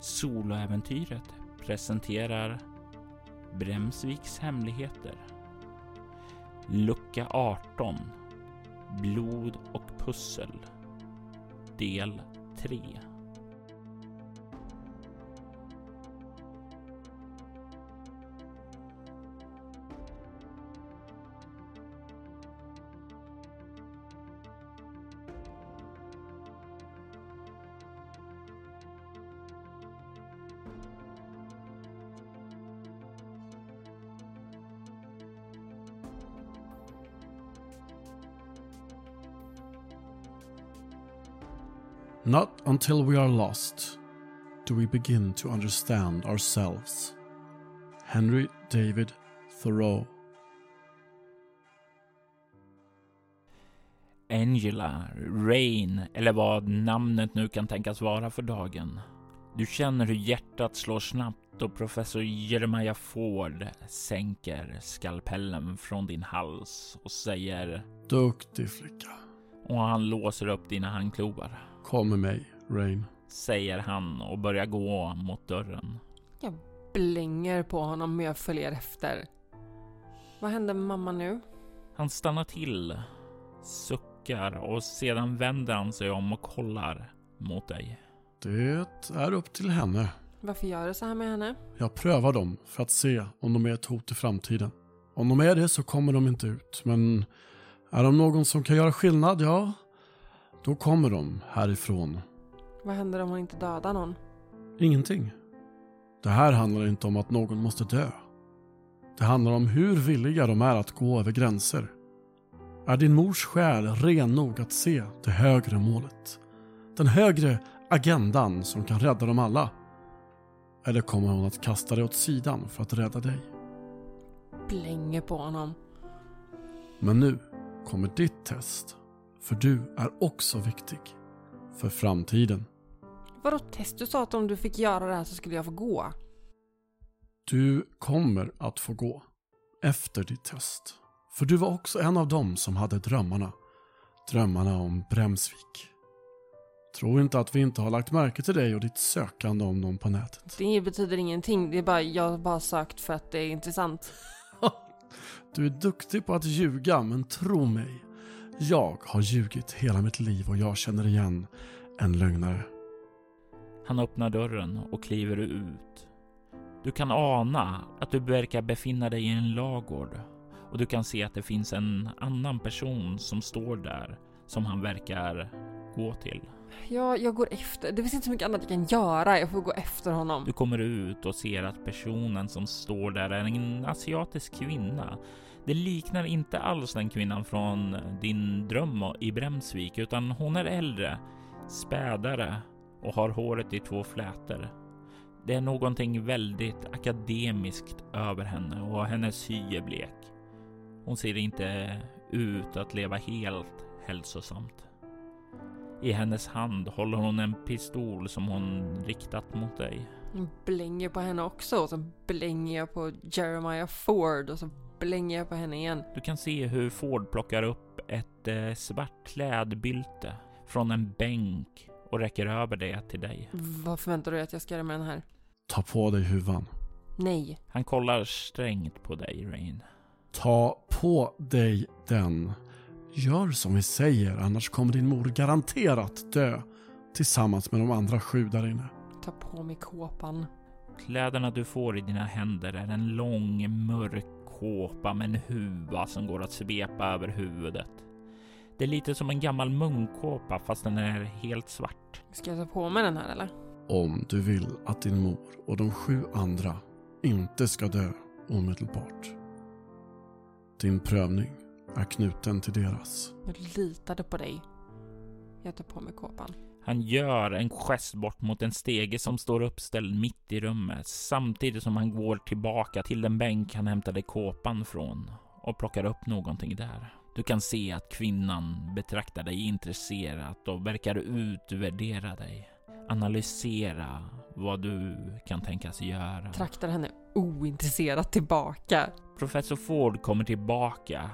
Soloäventyret presenterar Bremsviks hemligheter. Lucka 18 Blod och pussel. Del 3 until we are lost do we begin to understand ourselves. Henry David Thoreau. Angela, Rain eller vad namnet nu kan tänkas vara för dagen. Du känner hur hjärtat slår snabbt och professor Jeremiah Ford sänker skalpellen från din hals och säger Duktig flicka. och han låser upp dina handklovar. Kom med mig, Rain. Säger han och börjar gå mot dörren. Jag blänger på honom men jag följer efter. Vad hände med mamma nu? Han stannar till, suckar och sedan vänder han sig om och kollar mot dig. Det är upp till henne. Varför gör du så här med henne? Jag prövar dem för att se om de är ett hot i framtiden. Om de är det så kommer de inte ut, men är de någon som kan göra skillnad, ja, då kommer de härifrån. Vad händer om hon inte dödar någon? Ingenting. Det här handlar inte om att någon måste dö. Det handlar om hur villiga de är att gå över gränser. Är din mors själ ren nog att se det högre målet? Den högre agendan som kan rädda dem alla? Eller kommer hon att kasta dig åt sidan för att rädda dig? Blänger på honom. Men nu kommer ditt test. För du är också viktig. För framtiden. Vadå test? Du sa att om du fick göra det här så skulle jag få gå. Du kommer att få gå. Efter ditt test. För du var också en av dem som hade drömmarna. Drömmarna om Bremsvik. Tro inte att vi inte har lagt märke till dig och ditt sökande om någon på nätet. Det betyder ingenting. Det är bara, jag har bara sökt för att det är intressant. Du är duktig på att ljuga, men tro mig. Jag har ljugit hela mitt liv och jag känner igen en lögnare. Han öppnar dörren och kliver ut. Du kan ana att du verkar befinna dig i en lagård och du kan se att det finns en annan person som står där som han verkar gå till. Ja, jag går efter. Det finns inte så mycket annat jag kan göra. Jag får gå efter honom. Du kommer ut och ser att personen som står där är en asiatisk kvinna. Det liknar inte alls den kvinnan från din dröm i Bremsvik, utan hon är äldre, spädare och har håret i två flätor. Det är någonting väldigt akademiskt över henne och hennes hy är blek. Hon ser inte ut att leva helt hälsosamt. I hennes hand håller hon en pistol som hon riktat mot dig. Jag blänger på henne också och så blänger jag på Jeremiah Ford och så blänger jag på henne igen. Du kan se hur Ford plockar upp ett eh, svart klädbylte från en bänk och räcker över det till dig. Vad förväntar du dig att jag ska göra med den här? Ta på dig huvan. Nej. Han kollar strängt på dig, Rain. Ta på dig den. Gör som vi säger, annars kommer din mor garanterat dö tillsammans med de andra sju där inne. Ta på mig kåpan. Kläderna du får i dina händer är en lång mörk kåpa med en huva som går att svepa över huvudet. Det är lite som en gammal munkåpa fast den är helt svart. Ska jag ta på mig den här eller? Om du vill att din mor och de sju andra inte ska dö omedelbart. Din prövning är knuten till deras. Jag litade på dig. Jag tar på mig kåpan. Han gör en gest bort mot en stege som står uppställd mitt i rummet samtidigt som han går tillbaka till den bänk han hämtade kåpan från och plockar upp någonting där. Du kan se att kvinnan betraktar dig intresserat och verkar utvärdera dig. Analysera vad du kan tänkas göra. Traktar henne ointresserat tillbaka. Professor Ford kommer tillbaka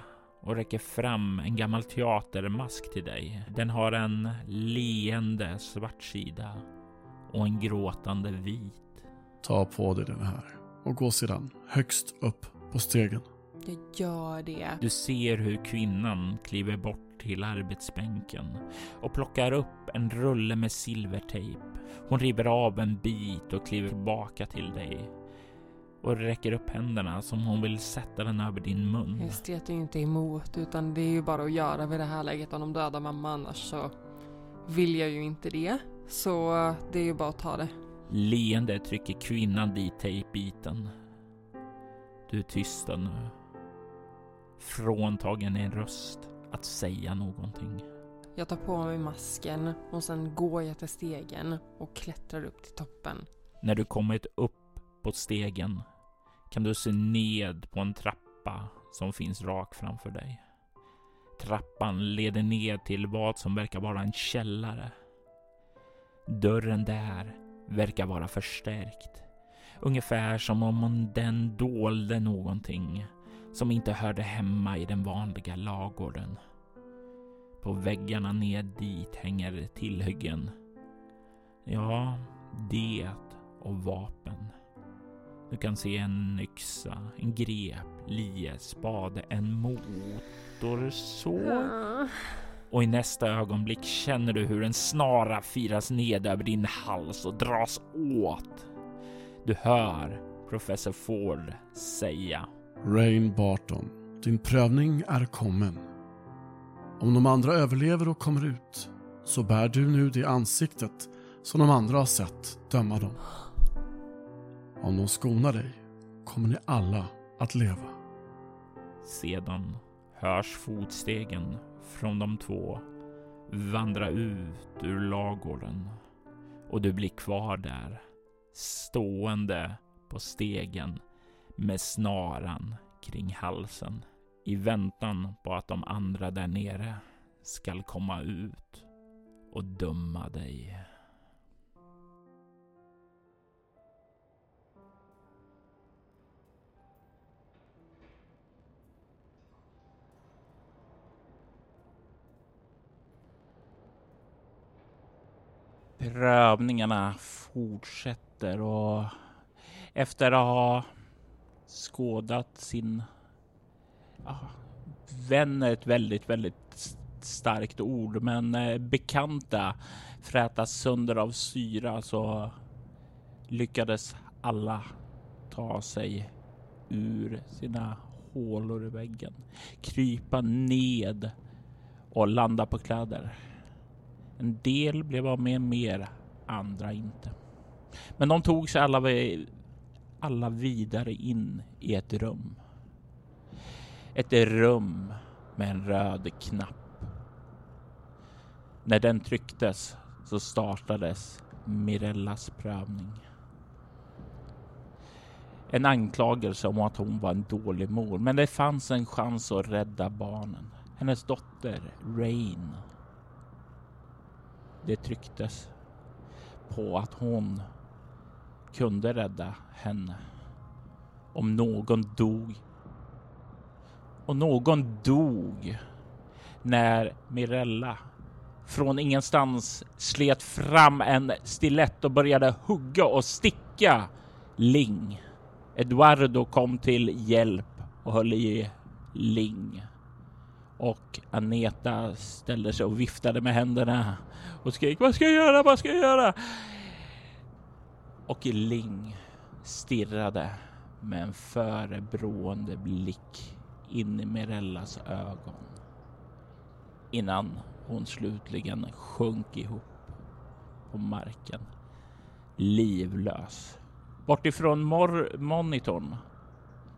och räcker fram en gammal teatermask till dig. Den har en leende svart sida och en gråtande vit. Ta på dig den här och gå sedan högst upp på stegen. Jag gör det. Du ser hur kvinnan kliver bort till arbetsbänken och plockar upp en rulle med silvertejp. Hon river av en bit och kliver tillbaka till dig och räcker upp händerna som hon vill sätta den över din mun. Jag stretar ju inte emot utan det är ju bara att göra vid det här läget om de dödar mamma annars så vill jag ju inte det. Så det är ju bara att ta det. Leende trycker kvinnan dit tejpbiten. Du är tyst nu. Fråntagen en röst att säga någonting. Jag tar på mig masken och sen går jag till stegen och klättrar upp till toppen. När du kommit upp på stegen kan du se ned på en trappa som finns rak framför dig. Trappan leder ned till vad som verkar vara en källare. Dörren där verkar vara förstärkt. Ungefär som om den dolde någonting som inte hörde hemma i den vanliga lagården. På väggarna ned dit hänger tillhyggen. Ja, det och vapen. Du kan se en yxa, en grep, lie, spade, en motorsåg. Och i nästa ögonblick känner du hur en snara firas ned över din hals och dras åt. Du hör professor Ford säga. Rain Barton, din prövning är kommen. Om de andra överlever och kommer ut så bär du nu det ansiktet som de andra har sett döma dem. Om de skonar dig kommer ni alla att leva. Sedan hörs fotstegen från de två vandra ut ur lagården och du blir kvar där stående på stegen med snaran kring halsen i väntan på att de andra där nere skall komma ut och döma dig. Prövningarna fortsätter och efter att ha skådat sin ja, vän är ett väldigt, väldigt starkt ord, men eh, bekanta frätas sönder av syra så lyckades alla ta sig ur sina hålor i väggen, krypa ned och landa på kläder. En del blev av med mer, andra inte. Men de tog sig alla, alla vidare in i ett rum. Ett rum med en röd knapp. När den trycktes så startades Mirellas prövning. En anklagelse om att hon var en dålig mor, men det fanns en chans att rädda barnen. Hennes dotter Rain det trycktes på att hon kunde rädda henne om någon dog. Och någon dog när Mirella från ingenstans slet fram en stilett och började hugga och sticka Ling. Eduardo kom till hjälp och höll i Ling och Aneta ställde sig och viftade med händerna och skrek Vad ska jag göra? Vad ska jag göra? Och Ling stirrade med en förebrående blick in i Mirellas ögon innan hon slutligen sjönk ihop på marken livlös. Bortifrån monitorn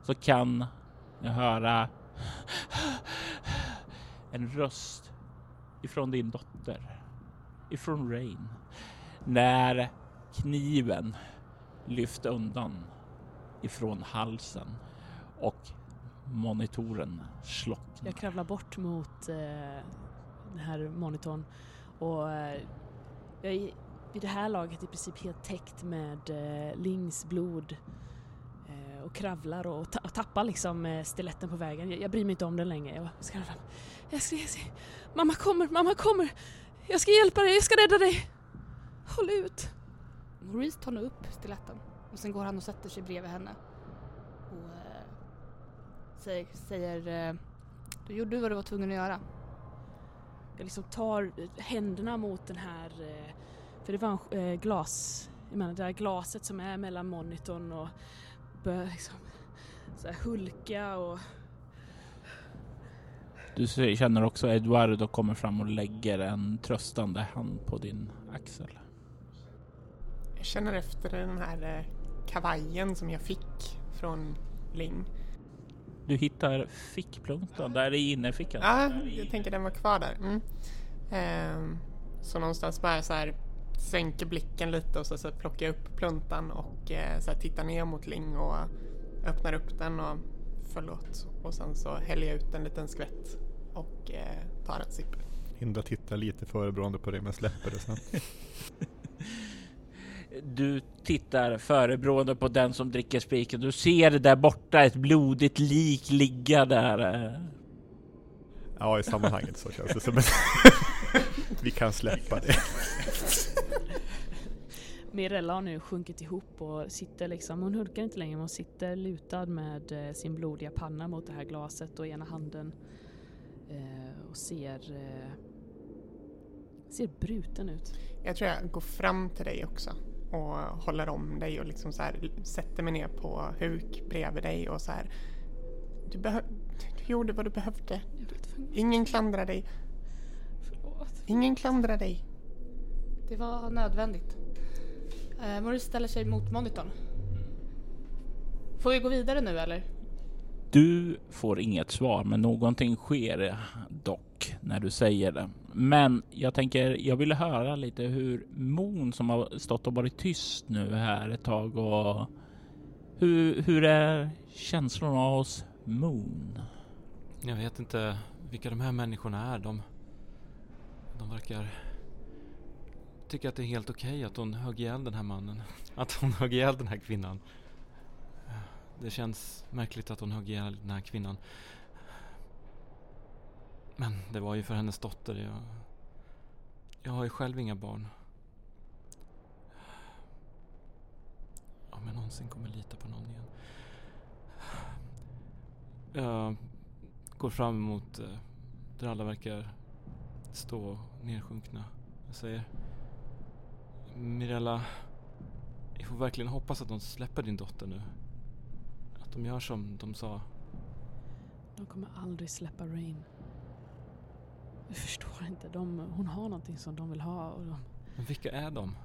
så kan jag höra en röst ifrån din dotter, ifrån Rain, när kniven lyft undan ifrån halsen och monitoren slocknar. Jag kravlar bort mot eh, den här monitorn och eh, jag är vid det här laget i princip helt täckt med eh, Lings blod eh, och kravlar och, ta och tappar liksom eh, stiletten på vägen. Jag, jag bryr mig inte om den längre. Jag ska fram. Jag ska, jag ska, mamma kommer, mamma kommer! Jag ska hjälpa dig, jag ska rädda dig! Håll ut! Maurice tar nu upp stiletten och sen går han och sätter sig bredvid henne. Och eh, säger, säger eh, du gjorde vad du var tvungen att göra. Jag liksom tar händerna mot den här, för det var en glas, jag menar det här glaset som är mellan monitorn och börjar liksom så här hulka och Du känner också Eduardo kommer fram och lägger en tröstande hand på din axel. Jag känner efter den här eh, kavajen som jag fick från Ling. Du hittar fickpluntan där i innerfickan. Ja, jag tänker den var kvar där. Mm. Ehm, så någonstans bara så här sänker blicken lite och så, så plockar jag upp pluntan och eh, så här tittar ner mot Ling och öppnar upp den och förlåt. Och sen så häller jag ut en liten skvätt och eh, tar en sipp. Hindra tittar lite förebrående på det men släpper det sen. Du tittar förebrående på den som dricker spiken. Du ser där borta ett blodigt lik ligga där. eh. Ja, i sammanhanget så känns det som en... Vi kan släppa det. Mirella har nu sjunkit ihop och sitter liksom, hon hulkar inte längre, men hon sitter lutad med eh, sin blodiga panna mot det här glaset och ena handen eh, och ser, eh, ser bruten ut. Jag tror jag går fram till dig också och håller om dig och liksom så här sätter mig ner på huk bredvid dig och så här. Du, behö- du gjorde vad du behövde. Ingen klandrar dig. Förlåt. Ingen klandrar dig. Det var nödvändigt. Eh, Maurice ställer sig mot monitorn. Får vi gå vidare nu eller? Du får inget svar, men någonting sker dock när du säger det. Men jag tänker, jag vill höra lite hur Moon som har stått och varit tyst nu här ett tag och hur, hur är känslorna hos Moon? Jag vet inte vilka de här människorna är. De, de verkar tycker att det är helt okej att hon högg ihjäl den här mannen. Att hon högg ihjäl den här kvinnan. Det känns märkligt att hon högg ihjäl den här kvinnan. Men det var ju för hennes dotter. Jag, jag har ju själv inga barn. Om jag någonsin kommer lita på någon igen. Jag går fram emot eh, där alla verkar stå nedsjunkna. Jag säger Mirella, jag får verkligen hoppas att de släpper din dotter nu. Att de gör som de sa. De kommer aldrig släppa Rain. Du förstår inte, de, hon har någonting som de vill ha och de... Men vilka är de?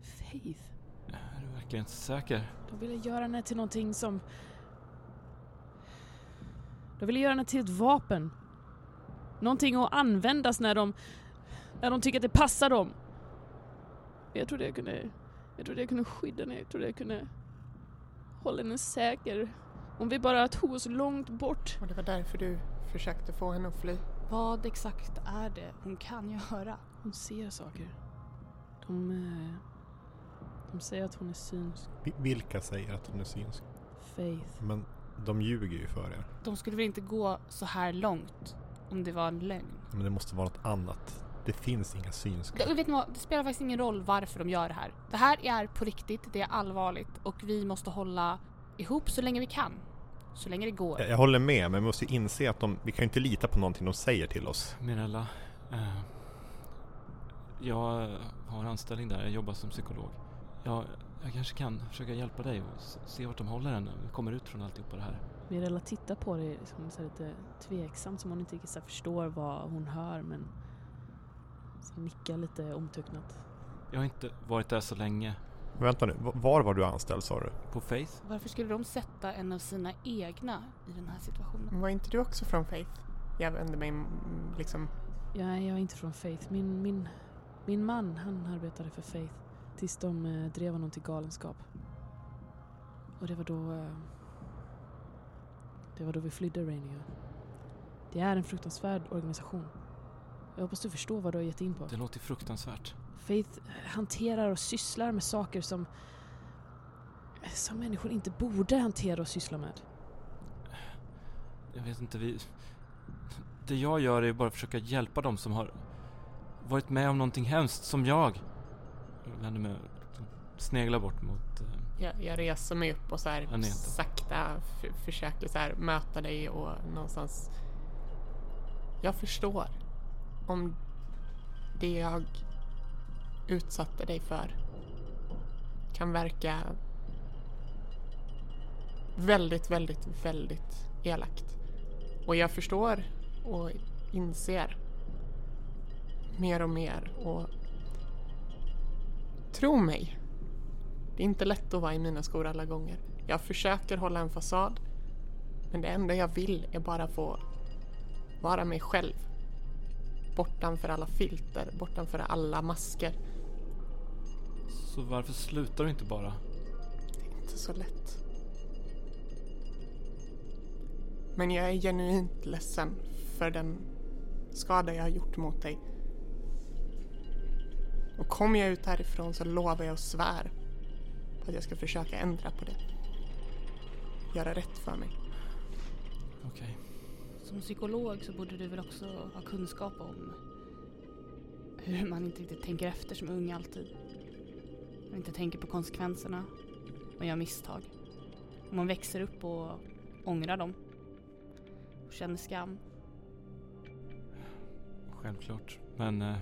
Faith. Är du verkligen säker? De ville göra henne till någonting som... De ville göra henne till ett vapen. Någonting att användas när de... När de tycker att det passar dem. Jag trodde jag kunde... Jag trodde jag kunde skydda henne. Jag trodde jag kunde hålla henne säker. Hon vill bara tog oss långt bort. Och det var därför du försökte få henne att fly. Vad exakt är det hon kan göra? Hon ser saker. De... eh, De säger att hon är synsk. Vi- Vilka säger att hon är synsk? Faith. Men de ljuger ju för er. De skulle väl inte gå så här långt om det var en lögn? Men det måste vara något annat. Det finns inga synska. Det, vet ni vad, det spelar faktiskt ingen roll varför de gör det här. Det här är på riktigt, det är allvarligt och vi måste hålla ihop så länge vi kan. Så länge det går. Jag, jag håller med, men vi måste inse att de, vi kan ju inte lita på någonting de säger till oss. Mirella. Eh, jag har anställning där. Jag jobbar som psykolog. Jag, jag kanske kan försöka hjälpa dig och se vart de håller henne. Vi kommer ut från alltihopa det här. Mirella tittar på dig liksom så lite tveksamt som hon inte riktigt förstår vad hon hör men så nickar lite omtöcknat. Jag har inte varit där så länge. Vänta nu, var var du anställd sa du? På Faith? Varför skulle de sätta en av sina egna i den här situationen? Var inte du också från Faith? Jag vände mig liksom... Jag är, jag är inte från Faith. Min, min, min man han arbetade för Faith tills de eh, drev honom till galenskap. Och det var då... Eh, det var då vi flydde Rainier. Det är en fruktansvärd organisation. Jag hoppas du förstår vad du har gett in på. Det låter fruktansvärt. Faith hanterar och sysslar med saker som som människor inte borde hantera och syssla med. Jag vet inte, vi... Det jag gör är bara att försöka hjälpa dem som har varit med om någonting hemskt, som jag. vänder mig sneglar bort mot... eh, Jag, jag reser mig upp och så här Aneta. sakta försöker så här möta dig och någonstans... Jag förstår om det jag utsatte dig för kan verka väldigt, väldigt, väldigt elakt. Och jag förstår och inser mer och mer och tro mig, det är inte lätt att vara i mina skor alla gånger. Jag försöker hålla en fasad. Men det enda jag vill är bara få vara mig själv. Bortanför alla filter, bortanför alla masker. Så varför slutar du inte bara? Det är inte så lätt. Men jag är genuint ledsen för den skada jag har gjort mot dig. Och kommer jag ut härifrån så lovar jag och svär på att jag ska försöka ändra på det. Göra rätt för mig. Okej. Som psykolog så borde du väl också ha kunskap om hur man inte riktigt tänker efter som ung alltid. Man inte tänker på konsekvenserna. Man gör misstag. Och man växer upp och ångrar dem. Och känner skam. Självklart. Men... Äh,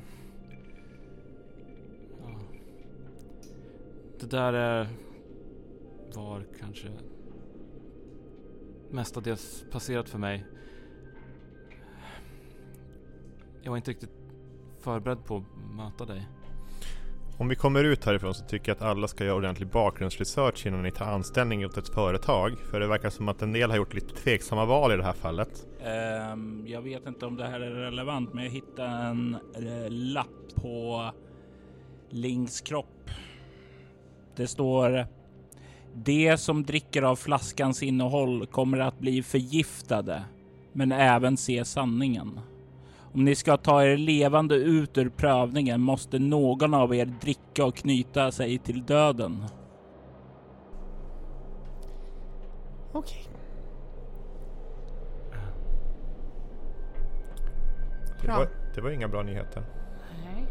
ja. Det där äh, var kanske mestadels passerat för mig. Jag var inte riktigt förberedd på att möta dig. Om vi kommer ut härifrån så tycker jag att alla ska göra ordentlig bakgrundsresearch innan ni tar anställning åt ett företag. För det verkar som att en del har gjort lite tveksamma val i det här fallet. Ehm, jag vet inte om det här är relevant, men jag hittade en eh, lapp på Lings kropp. Det står Det som dricker av flaskans innehåll kommer att bli förgiftade, men även se sanningen. Om ni ska ta er levande ut ur prövningen måste någon av er dricka och knyta sig till döden. Okej. Det Bra. var, det var inga bra nyheter. Nej.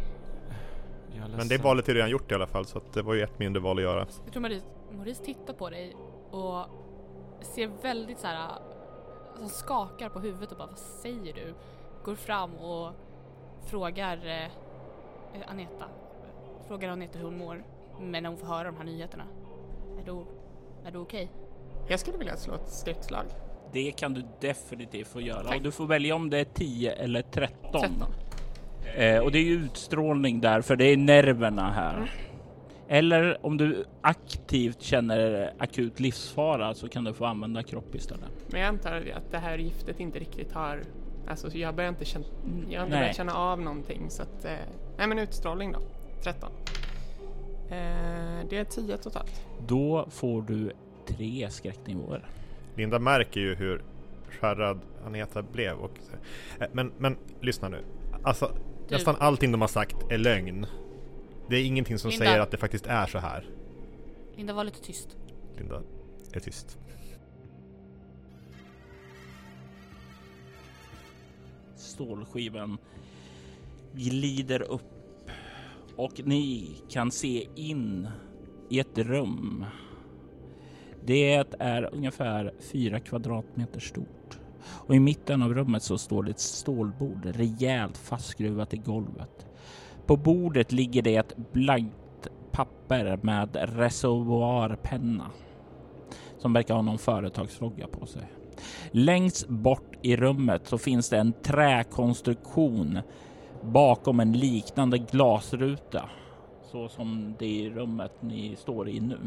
Men det valet är redan gjort i alla fall så att det var ju ett mindre val att göra. Jag tror Maurice, Maurice tittar på dig och ser väldigt så här som skakar på huvudet och bara vad säger du? Går fram och frågar eh, Aneta. Frågar Aneta hur hon mår. Men när hon får höra de här nyheterna. Är du, är du okej? Jag skulle vilja slå ett skräckslag. Det kan du definitivt få göra Tack. och du får välja om det är 10 eller 13. 13. Eh, och det är ju utstrålning där, för det är nerverna här. Mm. Eller om du aktivt känner akut livsfara så kan du få använda kropp istället. Men jag antar att det här giftet inte riktigt har... Alltså jag börjar inte känna... Jag har inte börjat känna av någonting så att... Eh, nej men utstrålning då. 13. Eh, det är 10 totalt. Då får du tre skräcknivåer. Linda märker ju hur skärrad Aneta blev. Och, eh, men, men lyssna nu. Alltså, Du. nästan allting de har sagt är lögn. Det är ingenting som Linda. säger att det faktiskt är så här. Linda, var lite tyst. Linda är tyst. Stålskivan glider upp och ni kan se in i ett rum. Det är ungefär fyra kvadratmeter stort och i mitten av rummet så står det ett stålbord rejält fastskruvat i golvet. På bordet ligger det ett blankt papper med reservoarpenna som verkar ha någon företagslogga på sig. Längst bort i rummet så finns det en träkonstruktion bakom en liknande glasruta. Så som det i rummet ni står i nu.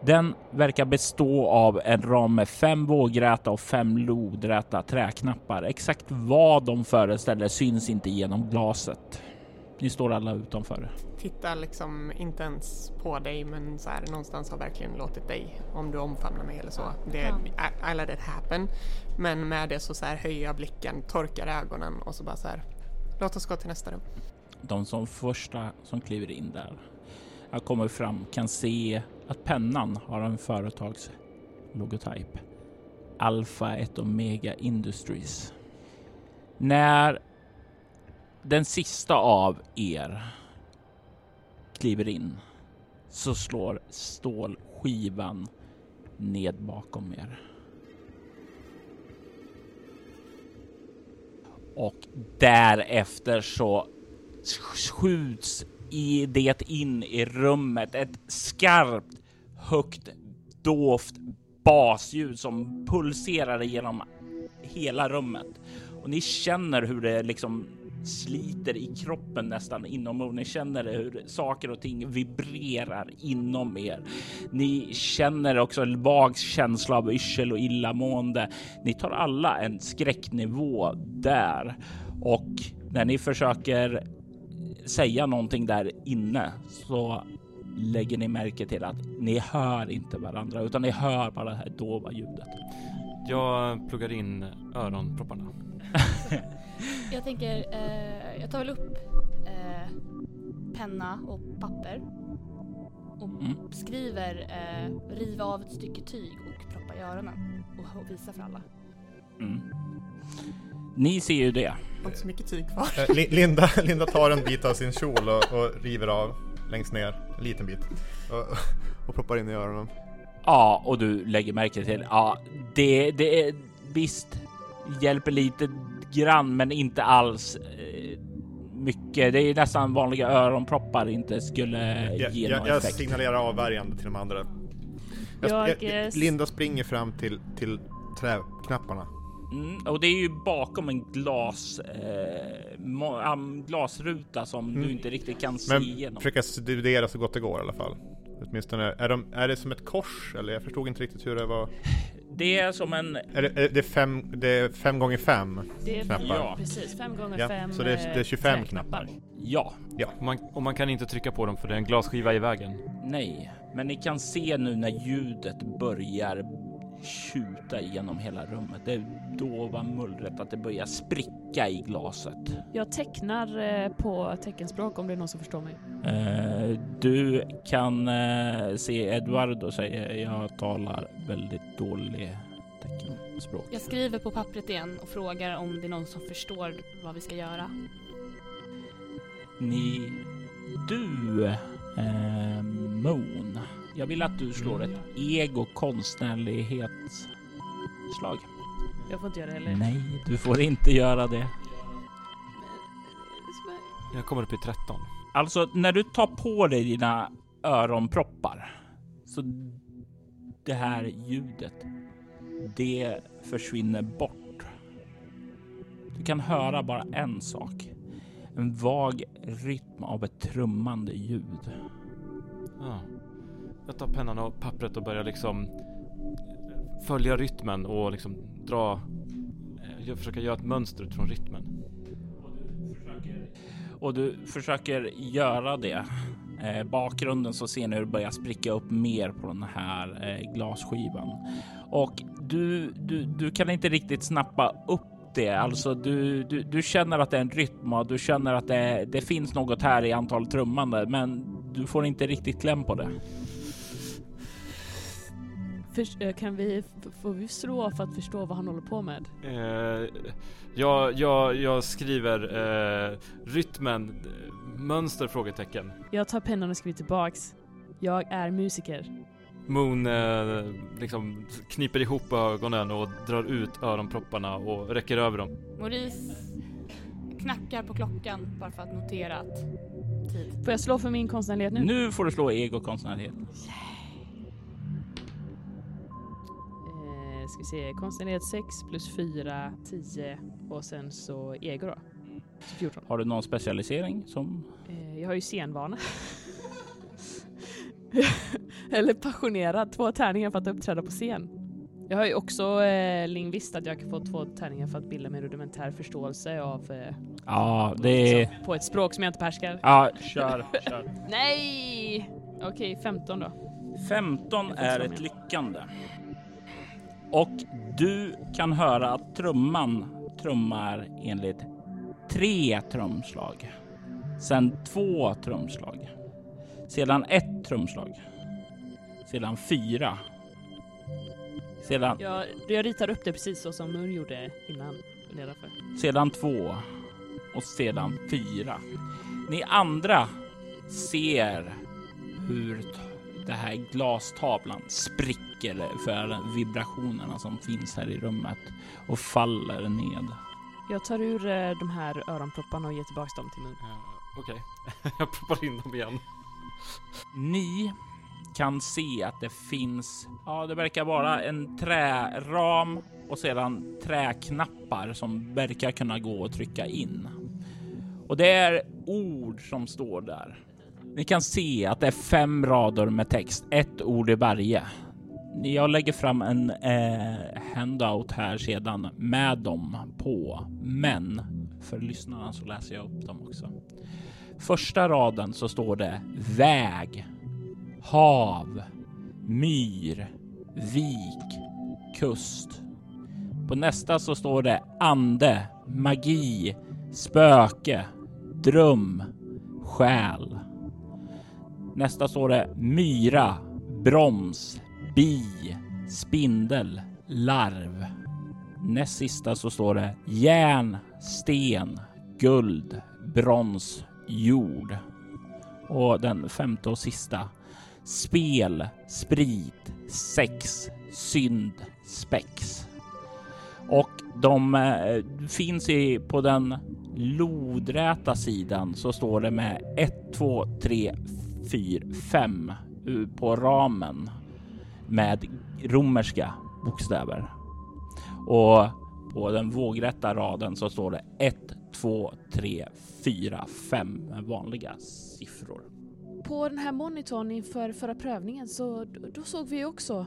Den verkar bestå av en ram med fem vågräta och fem lodräta träknappar. Exakt vad de föreställer syns inte genom glaset. Ni står alla utanför. Tittar liksom inte ens på dig men så här någonstans har verkligen låtit dig om du omfamnar mig eller så. Det. I, I let it happen. Men med det så, så här höjer jag blicken, torkar ögonen och så bara så här. Låt oss gå till nästa rum. De som första som kliver in där jag kommer fram kan se att pennan har en företags logotyp. Alpha 1 Omega Industries. När den sista av er kliver in så slår stålskivan ned bakom er. Och därefter så skjuts i det in i rummet ett skarpt, högt, dovt basljud som pulserar genom hela rummet. Och ni känner hur det liksom sliter i kroppen nästan inom och ni känner hur saker och ting vibrerar inom er. Ni känner också en vag känsla av yrsel och illamående. Ni tar alla en skräcknivå där och när ni försöker säga någonting där inne så lägger ni märke till att ni hör inte varandra utan ni hör bara det här dova ljudet. Jag pluggar in öronpropparna. Jag tänker, eh, jag tar väl upp eh, penna och papper och Mm. skriver eh, riva av ett stycke tyg och proppa i öronen och, och visa för alla. Mm. Ni ser ju det. Inte så mycket tyg kvar. Eh, Li- Linda, Linda tar en bit av sin kjol och, och river av längst ner, en liten bit. Och, och proppar in i öronen. Ja, och du lägger märke till. Ja, det, det är visst hjälper lite grann, men inte alls eh, mycket. Det är nästan vanliga öronproppar inte skulle Jag, ge jag, någon jag effekt. signalerar avvärjande till de andra. Jag, Jag, jag, eh, Linda springer fram till, till träknapparna. Mm, och det är ju bakom en glas, eh, glasruta som Mm. du inte riktigt kan se Men igenom. försöka studera så gott det går i alla fall. Åtminstone, är, de, är det som ett kors? Eller jag förstod inte riktigt hur det var. Det är som en Är det, är det, fem, det är fem gånger fem? Det är Knappar. Ja. precis fem gånger Ja, fem så det är, det är 25 eh, knappar. ja, Och man, och man kan inte trycka på dem för det är en glasskiva i vägen. nej, men ni kan se nu när ljudet börjar tjuta genom hela rummet. Det dova mullret att det börjar spricka i glaset. Jag tecknar eh, på teckenspråk om det är någon som förstår mig. Eh, du kan eh, se Eduardo säger jag talar väldigt dålig teckenspråk. Jag skriver på pappret igen och frågar om det är någon som förstår vad vi ska göra. Ni, du, eh, Moon. Jag vill att du slår ett ego konstnärlighetsslag. Jag får inte göra det heller. Nej, du får inte göra det. Jag kommer upp i 13. Alltså, när du tar på dig dina öronproppar så det här ljudet, det försvinner bort. Du kan höra bara en sak. En vag rytm av ett trummande ljud. Ja. Jag tar pennan och pappret och börjar liksom följa rytmen och liksom dra... Eh, jag försöker göra ett mönster utifrån rytmen. Och du försöker göra det. Eh, bakgrunden så ser ni hur det börjar spricka upp mer på den här eh, glasskivan. Och du, du, du kan inte riktigt snappa upp det. Alltså du, du, du känner att det är en rytm och du känner att det, det finns något här i antal trummande, men du får inte riktigt kläm på det. Förs- eh, kan vi, får vi slå för att förstå vad han håller på med? Eh, jag, jag, jag skriver eh, rytmen, mönster? Frågetecken. Jag tar pennan och skriver tillbaks. Jag är musiker. Moon eh, liksom kniper ihop ögonen och drar ut öronpropparna och räcker över dem. Maurice knackar på klockan bara för att notera att tid. Får jag slå för min konstnärlighet nu? Nu får du slå ego konstnärlighet. Eh, ska vi se, konstnärlighet 6 plus 4, 10 och sen så ego då. Så 14. Har du någon specialisering som? Eh, jag har ju scenvana. Eller passionerad, två tärningar för att uppträda på scen. Jag har ju också eh, lingvist att jag kan få två tärningar för att bilda mig rudimentär förståelse av eh, Ja, det är... liksom, på ett språk som jag inte behärskar. Ja, kör, kör. Nej! Okej, 15 då. 15 Jag får är ett lyckande. Och du kan höra att trumman trummar enligt tre trumslag. Sen två trumslag. Sedan ett trumslag. Sedan fyra. Sedan, Jag, jag ritar upp det precis så som Mun gjorde innan. Nedanför. sedan två. Och sedan fyra. Ni andra ser hur det här glastavlan spricker för vibrationerna som finns här i rummet och faller ned. Jag tar ur eh, de här öronpropparna och ger tillbaka dem till mun. Eh, Okej, jag proppar in dem igen. Ni kan se att det finns, ja det verkar vara en träram och sedan träknappar som verkar kunna gå att trycka in. Och det är ord som står där. Ni kan se att det är fem rader med text, ett ord i varje. Jag lägger fram en eh, handout här sedan med dem på, men för lyssnarna så läser jag upp dem också. Första raden så står det väg, hav, myr, vik, kust. På nästa så står det ande, magi, spöke, dröm, själ. Nästa står det myra, broms, bi, spindel, larv. Näst sista så står det järn, sten, guld, brons, jord. Och den femte och sista. Spel, sprit, sex, synd, spex. Och de eh, finns i, på den lodräta sidan så står det med 1, 2, 3, 4, 5 på ramen med romerska bokstäver. Och på den vågrätta raden så står det 1, 2, 3, 4, 5 med vanliga siffror. På den här monitorn inför förra prövningen så då, såg vi också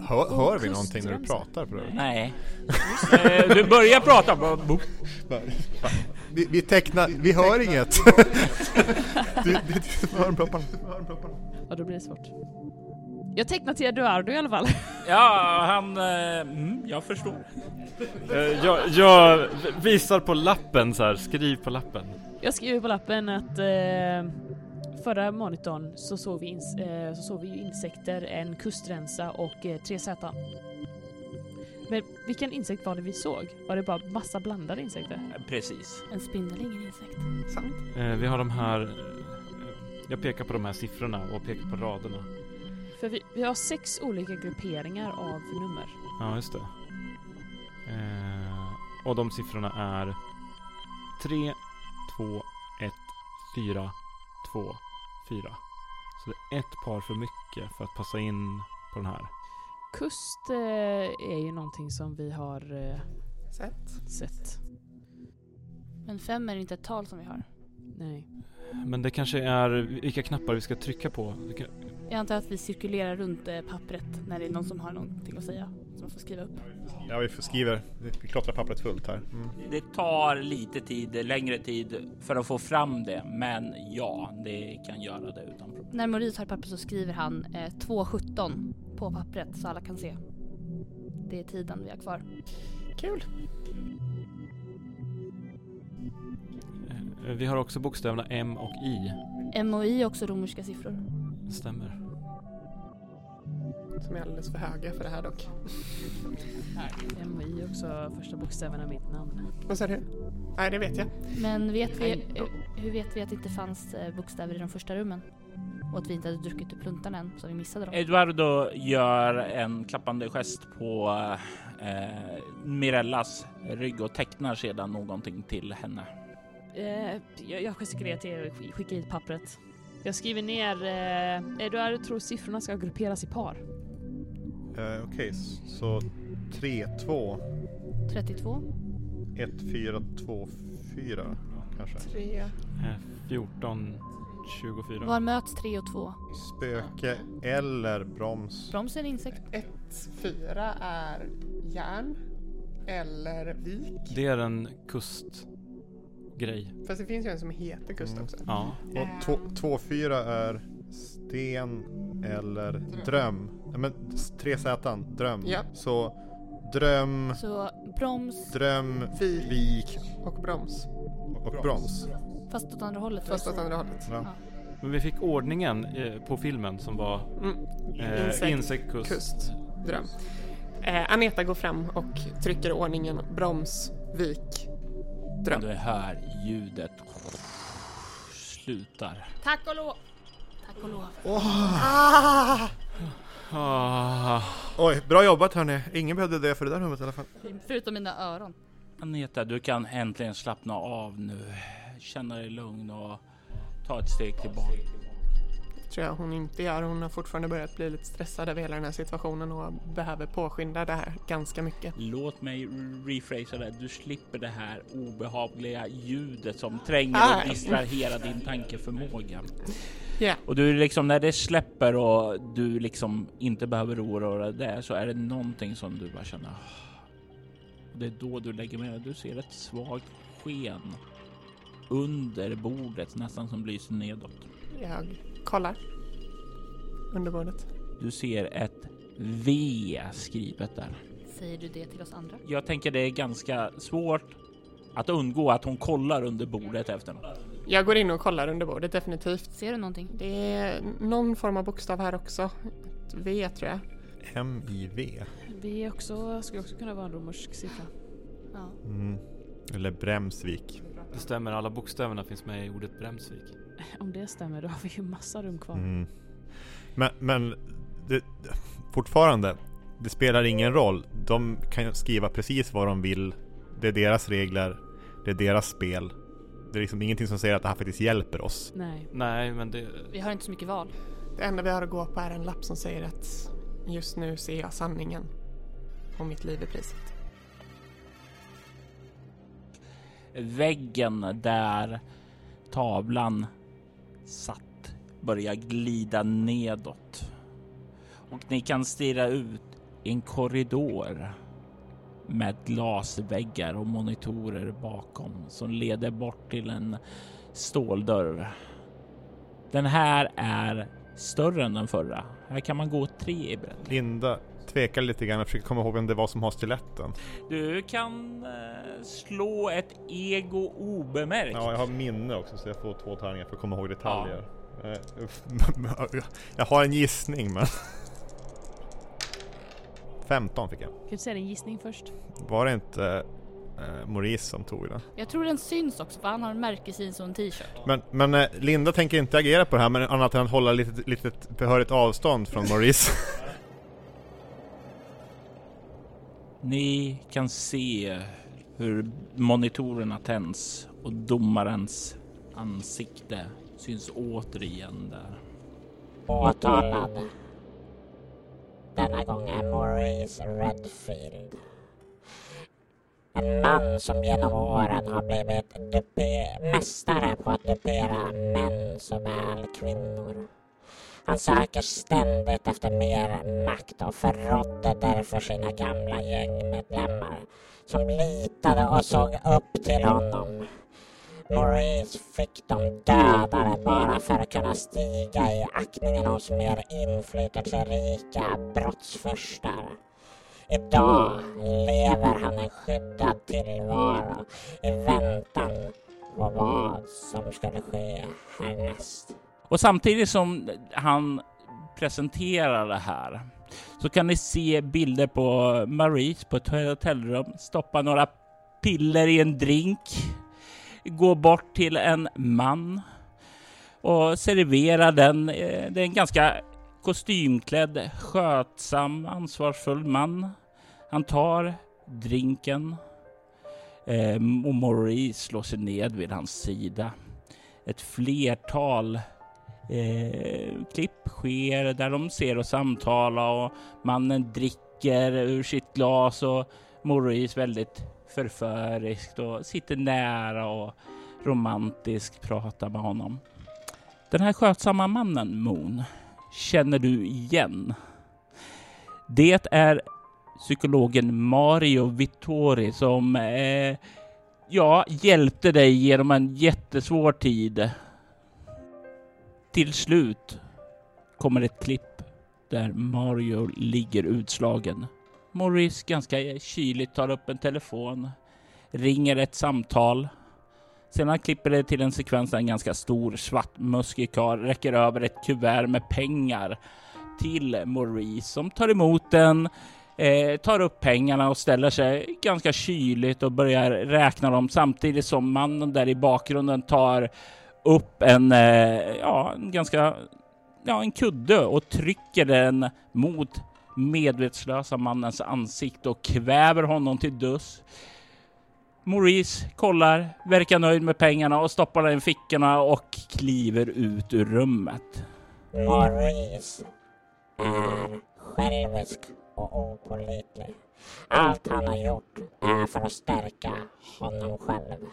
Hör, hör vi någonting när du pratar på det? Nej. Eh, du börjar prata. bara. Vi, vi tecknar, vi hör inget. du, du, du. Ja, då blir det svårt. Jag tecknar till Eduardo i alla fall. Ja, han... Eh, mm, jag förstår. Eh, jag, jag visar på lappen så här, skriv på lappen. Jag skriver på lappen att eh, förra monitorn så såg vi, ins eh, så såg vi insekter, en kustremsa och eh, tre sätan. Men vilken insekt var det vi såg? Var det bara massa blandade insekter? Eh, Precis. En spindel är ingen insekt. Sant. Eh, vi har de här... eh, Jag pekar på de här siffrorna och pekar på raderna. För vi, vi har sex olika grupperingar av nummer. Ja, just det. Eh, och de siffrorna är 3, 2, 1, 4, 2, 4. Så det är ett par för mycket för att passa in på den här. Kust eh, är ju någonting som vi har eh, Sett. sett. Men fem är inte ett tal som vi har. Nej. Men det kanske är vilka knappar vi ska trycka på. Jag antar att vi cirkulerar runt eh, pappret när det är någon som har någonting att säga. Som man får skriva upp. Ja, vi skriver. Vi klottrar pappret fullt här. Mm. Det tar lite tid, längre tid för att få fram det, men ja, det kan göra det utan problem. När Maurice har pappret så skriver han eh, 2.17 på pappret så alla kan se. Det är tiden vi har kvar. Kul. eh, Vi har också bokstäverna M och I. M och I är också romerska siffror. Stämmer. Som är alldeles för höga för det här dock. M och I är också första bokstäverna i mitt namn. Vad sa du? Nej, det vet jag. Men vet vi, hur vet vi att det inte fanns eh, bokstäver i de första rummen? Och att vi inte hade druckit ur pluntan än, så vi missade dem. Eduardo gör en klappande gest på eh, Mirellas rygg och tecknar sedan någonting till henne. Eh, jag, jag gestikulerar till er och skickar hit pappret. Jag skriver ner, eh, Eduardo tror siffrorna ska grupperas i par. Eh, Okej, så 3, 2, 32. 1, 4, 2, 4 kanske. Tre. Eh, 14, 24. Var möts 3 och 2? Spöke eller broms. Broms är en insekt. Ett, fyra är järn. Eller vik. Det är en kustgrej. Fast det finns ju en som heter kust Mm. också. Ja. Och 2, 4 är sten eller dröm. Nej, men s- tre Z, dröm. Ja. Så dröm, Så broms, dröm, Vik. vik Och broms. och broms. fast åt andra hållet. Fast åt andra hållet. Ja. Men vi fick ordningen eh, på filmen som var Mm. eh, Insekt, insekt, kust. Kust. Dröm. Eh, Aneta går fram och trycker ordningen broms, vik, dröm. Du hör ljudet slutar. Tack och lov. Tack och lov. Ah! Ah, Oj, bra jobbat hörni. Ingen behövde dö för det där rummet i alla fall. Förutom mina öron. Aneta, du kan äntligen slappna av nu. Känna dig lugn och ta ett steg tillbaka. Tror jag hon inte gör. Hon har fortfarande börjat bli lite stressad över hela den här situationen och behöver påskynda det här ganska mycket. Låt mig rephrasa det. Du slipper det här obehagliga ljudet som tränger Ah. och distraherar din tankeförmåga. Ja. Och du liksom när det släpper och du liksom inte behöver oroa dig så är det någonting som du bara känner. "Ah." Det är då du lägger med dig. Du ser ett svagt sken under bordet nästan som lyser nedåt. Jag kollar under bordet. Du ser ett V skrivet där. Säger du det till oss andra? Jag tänker det är ganska svårt att undgå att hon kollar under bordet efter något. Jag går in och kollar under bordet definitivt. Ser du någonting? Det är någon form av bokstav här också. Ett V tror jag. M-I-V. Är också, skulle också kunna vara en romersk siffra. Ja. Mm. Eller Bremsvik. det stämmer, alla bokstäverna finns med i ordet Bremsvik. Om det stämmer, då har vi ju massa rum kvar. Mm. Men, men det, fortfarande, det spelar ingen roll. De kan skriva precis vad de vill. Det är deras regler. Det är deras spel. Det är liksom ingenting som säger att det här faktiskt hjälper oss. Nej. Nej, men det... Vi har inte så mycket val. Det enda vi har att gå på är en lapp som säger att just nu ser jag sanningen. Och mitt liv är priset. Väggen där tavlan satt börjar glida nedåt. Och ni kan stirra ut i en korridor med glasväggar och monitorer bakom som leder bort till en ståldörr. Den här är större än den förra. Här kan man gå tre i bredd. Linda tvekar lite grann och försöker komma ihåg vem det var som har stiletten. Du kan eh, slå ett ego obemärkt. Ja, jag har minne också så jag får två tärningar för att komma ihåg detaljer. Eh, jag har en gissning men... 15 fick jag. Kan du säga din gissning först? Var det inte eh, Maurice som tog den? Jag tror den syns också för han har en märkesjeans och en t-shirt. Men, men eh, Linda tänker inte agera på det här men annat än att hålla lite, lite behörigt avstånd från Maurice. Ni kan se hur monitorerna tänds och domarens ansikte syns återigen där. Åtalad. Denna gång är Maurice Redfield. En man som genom åren har blivit mästare på att dupera män såväl kvinnor. Han söker ständigt efter mer makt och förrådde därför sina gamla gängmedlemmar som litade och såg upp till honom. Maurice fick dem dödade bara för att kunna stiga i aktningen hos mer inflytelserika brottsfurstar. Idag lever han en skyddad tillvaro i väntan på vad som skulle ske härnäst. Och samtidigt som han presenterar det här så kan ni se bilder på Maurice på ett hotellrum stoppa några piller i en drink, gå bort till en man och servera den. Eh, det är en ganska kostymklädd, skötsam, ansvarsfull man. Han tar drinken eh, och Maurice slår sig ned vid hans sida. Ett flertal eh, klipp sker där de ser och samtalar och mannen dricker ur sitt glas och Maurice väldigt förföriskt och sitter nära och romantiskt pratar med honom. Den här skötsamma mannen, Moon, känner du igen. Det är psykologen Mario Vittori som eh, ja, hjälpte dig genom en jättesvår tid. Till slut kommer ett klipp där Mario ligger utslagen. Morris ganska kyligt tar upp en telefon, ringer ett samtal. Sedan klipper det till en sekvens där en ganska stor svartmuskig karl räcker över ett kuvert med pengar till Maurice som tar emot den, eh, tar upp pengarna och ställer sig ganska kyligt och börjar räkna dem samtidigt som mannen där i bakgrunden tar upp en, eh, ja, en ganska, ja, en kudde och trycker den mot medvetslösa mannens ansikte och kväver honom till döds. Maurice kollar, verkar nöjd med pengarna och stoppar den i fickorna och kliver ut ur rummet. Maurice är självisk och opålitlig. Allt han har gjort är för att stärka honom själv.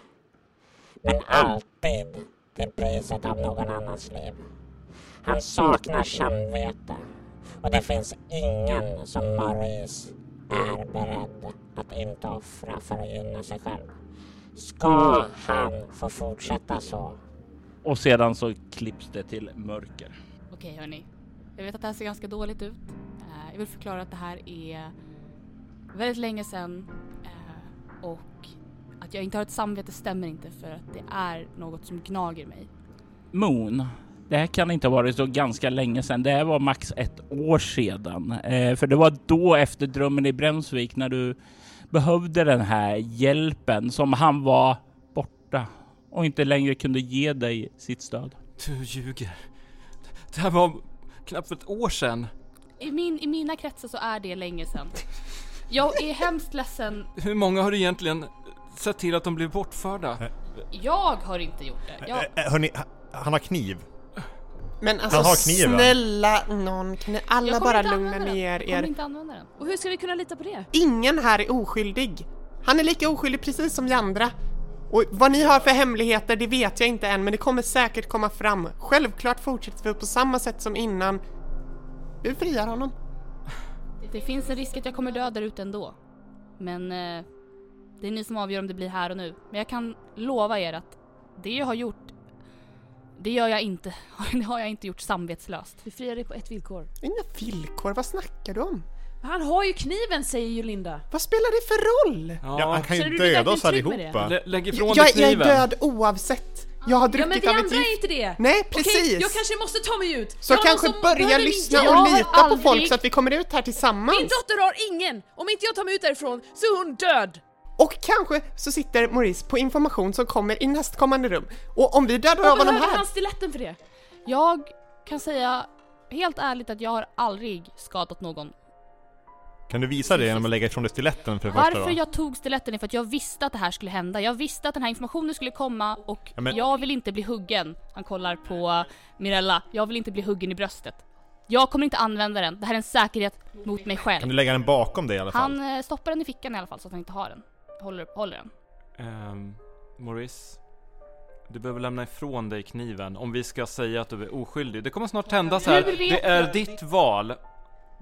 Men alltid till priset av någon annans liv. Han saknar samvete och det finns ingen som Maurice är beredd att inte offra för att gynna sig själv. Ska han få fortsätta så? Och sedan så klipps det till mörker. Okej hörni, jag vet att det här ser ganska dåligt ut. Eh, jag vill förklara att det här är väldigt länge sedan eh, och att jag inte har ett samvete stämmer inte för att det är något som gnager mig. Moon, det här kan inte ha varit så ganska länge sedan. Det här var max ett år sedan. Eh, för det var då efter drömmen i Bremsvik när du behövde den här hjälpen som han var borta och inte längre kunde ge dig sitt stöd. Du ljuger. Det här var knappt för ett år sedan. I, min, I mina kretsar så är det länge sedan. Jag är hemskt ledsen. Hur många har du egentligen sett till att de blev bortförda? Jag har inte gjort det. Jag, Eh, hörni, ha- han har kniv. Men alltså Han har kniven. snälla någon, kan ni alla jag kommer bara inte lugna använda den. ner Jag kommer er? inte använda den. Och hur ska vi kunna lita på det? Ingen här är oskyldig. Han är lika oskyldig precis som vi andra. Och vad ni har för hemligheter, det vet jag inte än, men det kommer säkert komma fram. Självklart fortsätter vi på samma sätt som innan. Vi friar honom. Det finns en risk att jag kommer dö där ute ändå. Men eh, det är ni som avgör om det blir här och nu. Men jag kan lova er att det jag har gjort, det gör jag inte. Det har jag inte gjort samvetslöst. Vi friar dig på ett villkor. Inga villkor, vad snackar du om? Han har ju kniven säger ju Linda. Vad spelar det för roll? Ja, han kan Känner ju du dig döda oss verkligen trygg med allihopa. Lä- lägg ifrån dig Jag, jag är kniven. död oavsett. Jag har Ja men druckit vi av andra är gift. inte det. Nej, Okej, precis. jag kanske måste ta mig ut. Så Jag har kanske någon som börja min lyssna och har lita på aldrig- folk så att vi kommer ut här tillsammans. Min dotter har ingen! Om inte jag tar mig ut därifrån så är hon död! Och kanske så sitter Maurice på information som kommer i nästkommande rum. Och om vi dödar av honom här... han stiletten för det? Jag kan säga helt ärligt att jag har aldrig skadat någon. Kan du visa det genom att lägga ifrån dig stiletten för det första Varför då? jag tog stiletten är för att jag visste att det här skulle hända. Jag visste att den här informationen skulle komma och Ja, men- jag vill inte bli huggen. Han kollar på Mirella. Jag vill inte bli huggen i bröstet. Jag kommer inte använda den. Det här är en säkerhet mot mig Kan själv. du lägga den bakom dig i alla fall? Han eh, stoppar den i fickan i alla fall så att han inte har den. Håller, håller den. Ehm, Maurice, du behöver lämna ifrån dig kniven om vi ska säga att du är oskyldig. Det kommer snart tändas här. Det är ditt val.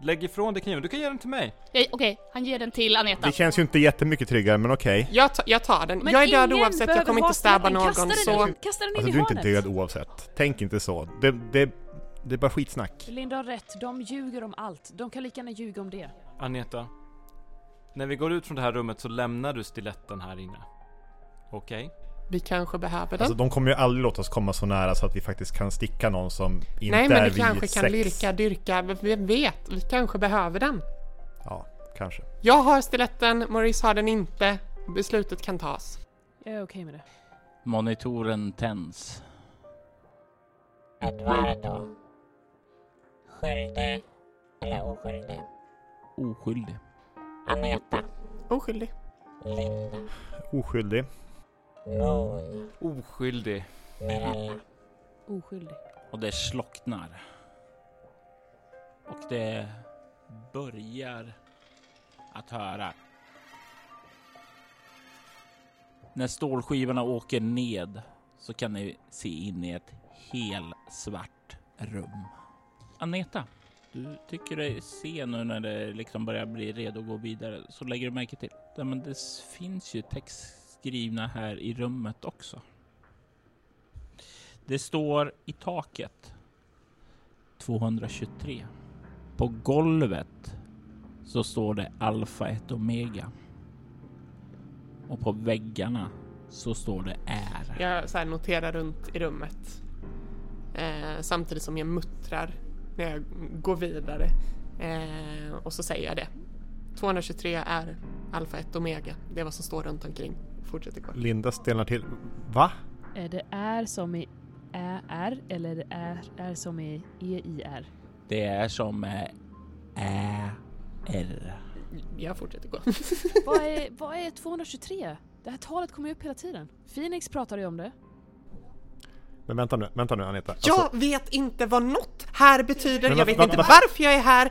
Lägg ifrån dig kniven. Du kan ge den till mig. Eh, Okej, han ger den till Aneta. Det känns ju inte jättemycket tryggare, men okej. Jag, ta, jag tar den. Men jag är död ingen oavsett, jag behöver kommer ha inte stäba stiletten. någon. Kasta den, Så... in- kasta den in Alltså i du är inte hörnet. död oavsett. Tänk inte så. Det, det, det är bara skitsnack. Linda har rätt, de ljuger om allt. De kan lika gärna ljuga om det. Aneta, när vi går ut från det här rummet så lämnar du stiletten här inne. Okej? Vi kanske behöver den. Alltså de kommer ju aldrig låta oss komma så nära så att vi faktiskt kan sticka någon som inte Nej men är vi vid kanske kan sex. lirka, dyrka, vem vet? Vi kanske behöver den. Ja, kanske. Jag har stiletten, Maurice har den inte. Beslutet kan tas. Jag är okej med det. Monitoren tänds. Eduardo. Skyldig eller oskyldig? Oskyldig. Aneta. Oskyldig. Linda. Oskyldig. Moon. Oskyldig. Mirella. Oskyldig. Och det slocknar. Och det börjar att höra. När stålskivorna åker ned så kan ni se in i ett helsvart rum. Aneta, du tycker dig se nu när det liksom börjar bli redo att gå vidare så lägger du märke till. Ja, men det finns ju text skrivna här i rummet också. Det står i taket 223. På golvet så står det Alfa 1 Omega. Och på väggarna så står det är. Jag så här noterar runt i rummet. Eh, samtidigt som jag muttrar när jag går vidare. Eh, och så säger jag det. 223 är Alfa 1 Omega. Det är vad som står runt omkring. Fortsätter gå. Linda stelnar till. Va? Eh, Det är som i Ä-R eller är, är som i E-I-R? Det är som eh, Ä, R. Jag fortsätter gå. Vad är, vad är 223? Det här talet kommer ju upp hela tiden. Phoenix pratade ju om det. Men vänta nu, vänta nu Anita. Jag Alltså, vet inte vad något här betyder, Men jag vet inte vad- varför jag är här.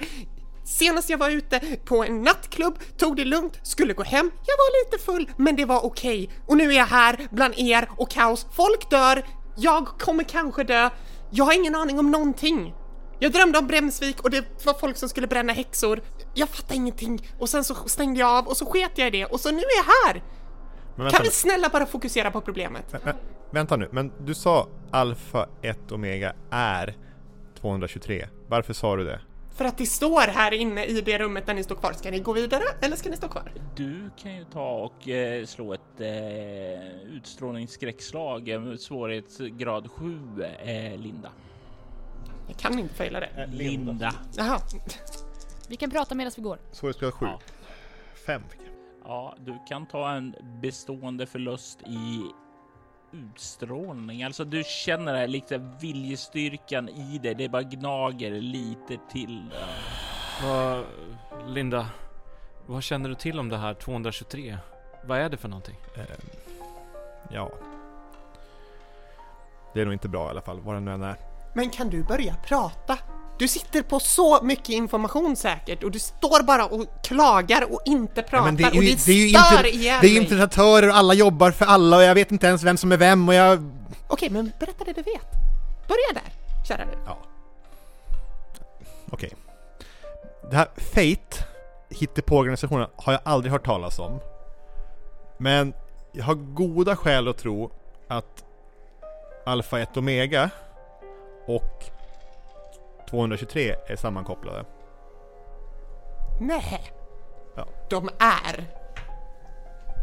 Senast jag var ute på en nattklubb, tog det lugnt, skulle gå hem, jag var lite full, men det var okej. Och nu är jag här bland er och kaos, folk dör, jag kommer kanske dö, jag har ingen aning om någonting. Jag drömde om Bremsvik och det var folk som skulle bränna häxor. Jag fattar ingenting och sen så stängde jag av och så sket jag i det och så nu är jag här! men Kan vi snälla bara fokusera på problemet? Vä- vä- Vänta nu, men du sa alfa 1 omega är 223. Varför sa du det? För att det står här inne i det rummet där ni står kvar. Ska ni gå vidare eller ska ni stå kvar? Du kan ju ta och eh, slå ett eh, utstrålningsskräckslag, eh, svårighetsgrad 7, eh, Linda. Jag kan inte fejla det. Linda. Jaha. Vi kan prata medan vi går. Svårighetsgrad 7. Ja. 5 fick jag. Ja, du kan ta en bestående förlust i utstrålning. Alltså du känner det här lite viljestyrkan i det. Det bara gnager lite till. Vad, Linda, vad känner du till om det här 223? Vad är det för någonting? Eh, ja. Det är nog inte bra i alla fall, vad det nu än är. Men kan du börja prata? Du sitter på så mycket information säkert och du står bara och klagar och inte pratar men det är ju- och det, det är ju stör ihjäl Det är ju implementatörer och alla jobbar för alla och jag vet inte ens vem som är vem och jag... Okej, men berätta det du vet. Börja där, kära du. Ja. Okej. Det här Fate, hittepåorganisationen, har jag aldrig hört talas om. Men jag har goda skäl att tro att Alpha 1 Omega och 223 är sammankopplade. Nej. Ja. De är.